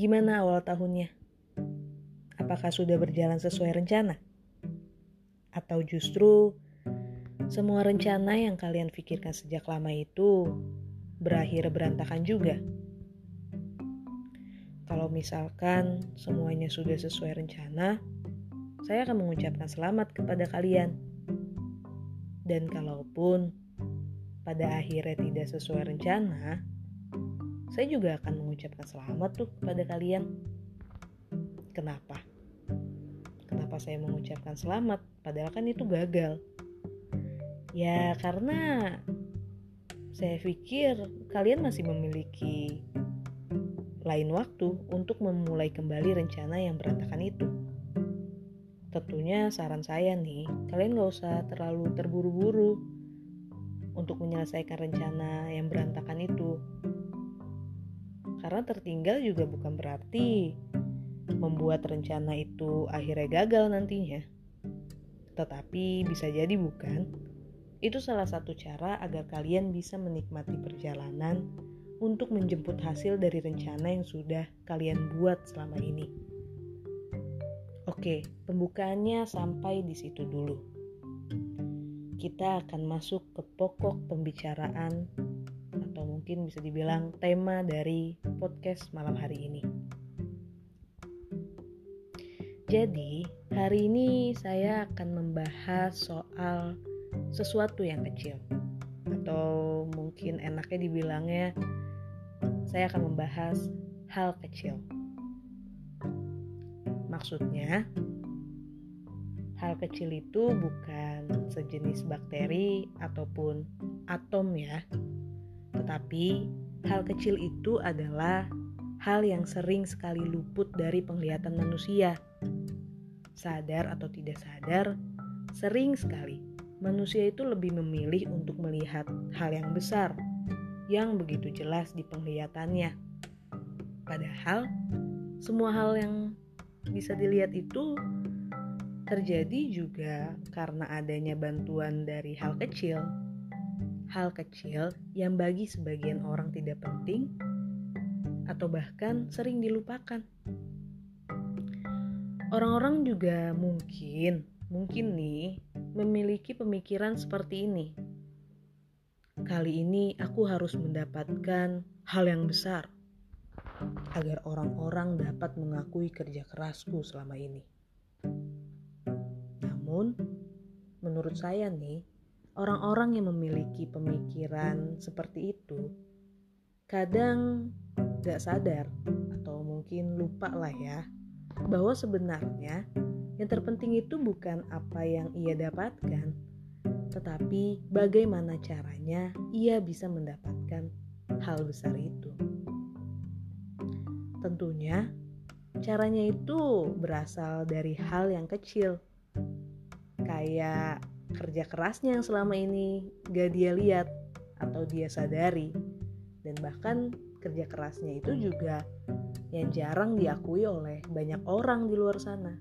Gimana awal tahunnya? Apakah sudah berjalan sesuai rencana? Atau justru semua rencana yang kalian pikirkan sejak lama itu berakhir berantakan juga? Kalau misalkan semuanya sudah sesuai rencana, saya akan mengucapkan selamat kepada kalian. Dan kalaupun pada akhirnya tidak sesuai rencana, saya juga akan mengucapkan selamat tuh kepada kalian. Kenapa? Kenapa saya mengucapkan selamat? Padahal kan itu gagal. Ya karena saya pikir kalian masih memiliki lain waktu untuk memulai kembali rencana yang berantakan itu. Tentunya saran saya nih, kalian gak usah terlalu terburu-buru untuk menyelesaikan rencana yang berantakan itu. Karena tertinggal juga bukan berarti membuat rencana itu akhirnya gagal nantinya. Tetapi bisa jadi bukan. Itu salah satu cara agar kalian bisa menikmati perjalanan untuk menjemput hasil dari rencana yang sudah kalian buat selama ini. Oke, pembukaannya sampai di situ dulu. Kita akan masuk ke pokok pembicaraan atau mungkin bisa dibilang tema dari podcast malam hari ini. Jadi, hari ini saya akan membahas soal sesuatu yang kecil atau mungkin enaknya dibilangnya saya akan membahas hal kecil. Maksudnya, hal kecil itu bukan sejenis bakteri ataupun atom ya. Tetapi hal kecil itu adalah hal yang sering sekali luput dari penglihatan manusia. Sadar atau tidak sadar, sering sekali manusia itu lebih memilih untuk melihat hal yang besar yang begitu jelas di penglihatannya. Padahal semua hal yang bisa dilihat itu terjadi juga karena adanya bantuan dari hal kecil. Hal kecil yang bagi sebagian orang tidak penting atau bahkan sering dilupakan. Orang-orang juga mungkin, mungkin nih, memiliki pemikiran seperti ini Kali ini aku harus mendapatkan hal yang besar agar orang-orang dapat mengakui kerja kerasku selama ini. Namun, menurut saya nih, orang-orang yang memiliki pemikiran seperti itu kadang gak sadar atau mungkin lupa lah ya bahwa sebenarnya yang terpenting itu bukan apa yang ia dapatkan, tetapi bagaimana caranya ia bisa mendapatkan hal besar itu. Tentunya, caranya itu berasal dari hal yang kecil, kayak kerja kerasnya yang selama ini gak dia lihat atau dia sadari, dan bahkan kerja kerasnya itu juga yang jarang diakui oleh banyak orang di luar sana.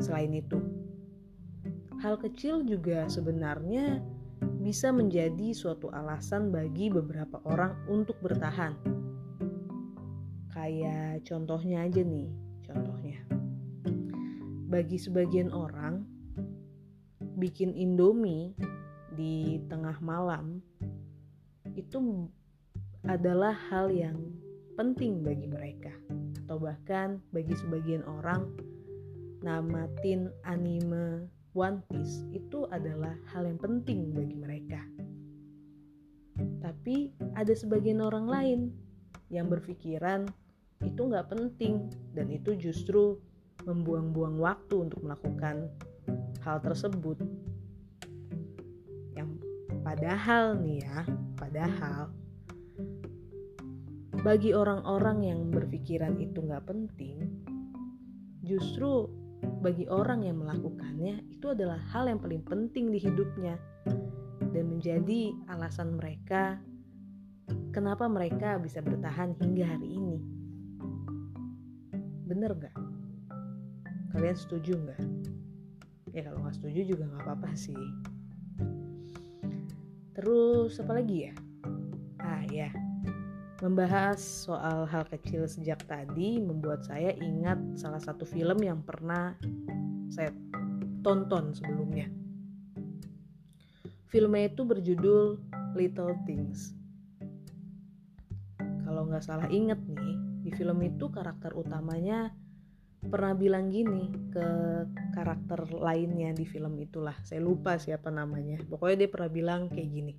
Selain itu, hal kecil juga sebenarnya bisa menjadi suatu alasan bagi beberapa orang untuk bertahan. Kayak contohnya aja nih, contohnya. Bagi sebagian orang, bikin Indomie di tengah malam itu adalah hal yang penting bagi mereka atau bahkan bagi sebagian orang namatin anime One Piece itu adalah hal yang penting bagi mereka. Tapi ada sebagian orang lain yang berpikiran itu nggak penting dan itu justru membuang-buang waktu untuk melakukan hal tersebut. Yang padahal nih ya, padahal bagi orang-orang yang berpikiran itu nggak penting, justru bagi orang yang melakukannya itu adalah hal yang paling penting di hidupnya dan menjadi alasan mereka kenapa mereka bisa bertahan hingga hari ini. Bener gak? Kalian setuju nggak? Ya kalau nggak setuju juga nggak apa-apa sih. Terus apa lagi ya? Ah ya, Membahas soal hal kecil sejak tadi membuat saya ingat salah satu film yang pernah saya tonton sebelumnya. Filmnya itu berjudul Little Things. Kalau nggak salah inget nih, di film itu karakter utamanya pernah bilang gini ke karakter lainnya di film itulah. Saya lupa siapa namanya. Pokoknya dia pernah bilang kayak gini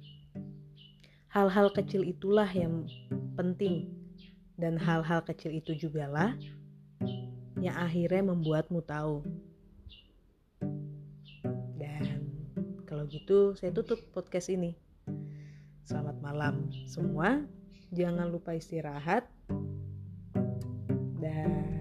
Hal-hal kecil itulah yang penting dan hal-hal kecil itu juga lah yang akhirnya membuatmu tahu. Dan kalau gitu saya tutup podcast ini. Selamat malam semua. Jangan lupa istirahat. Dan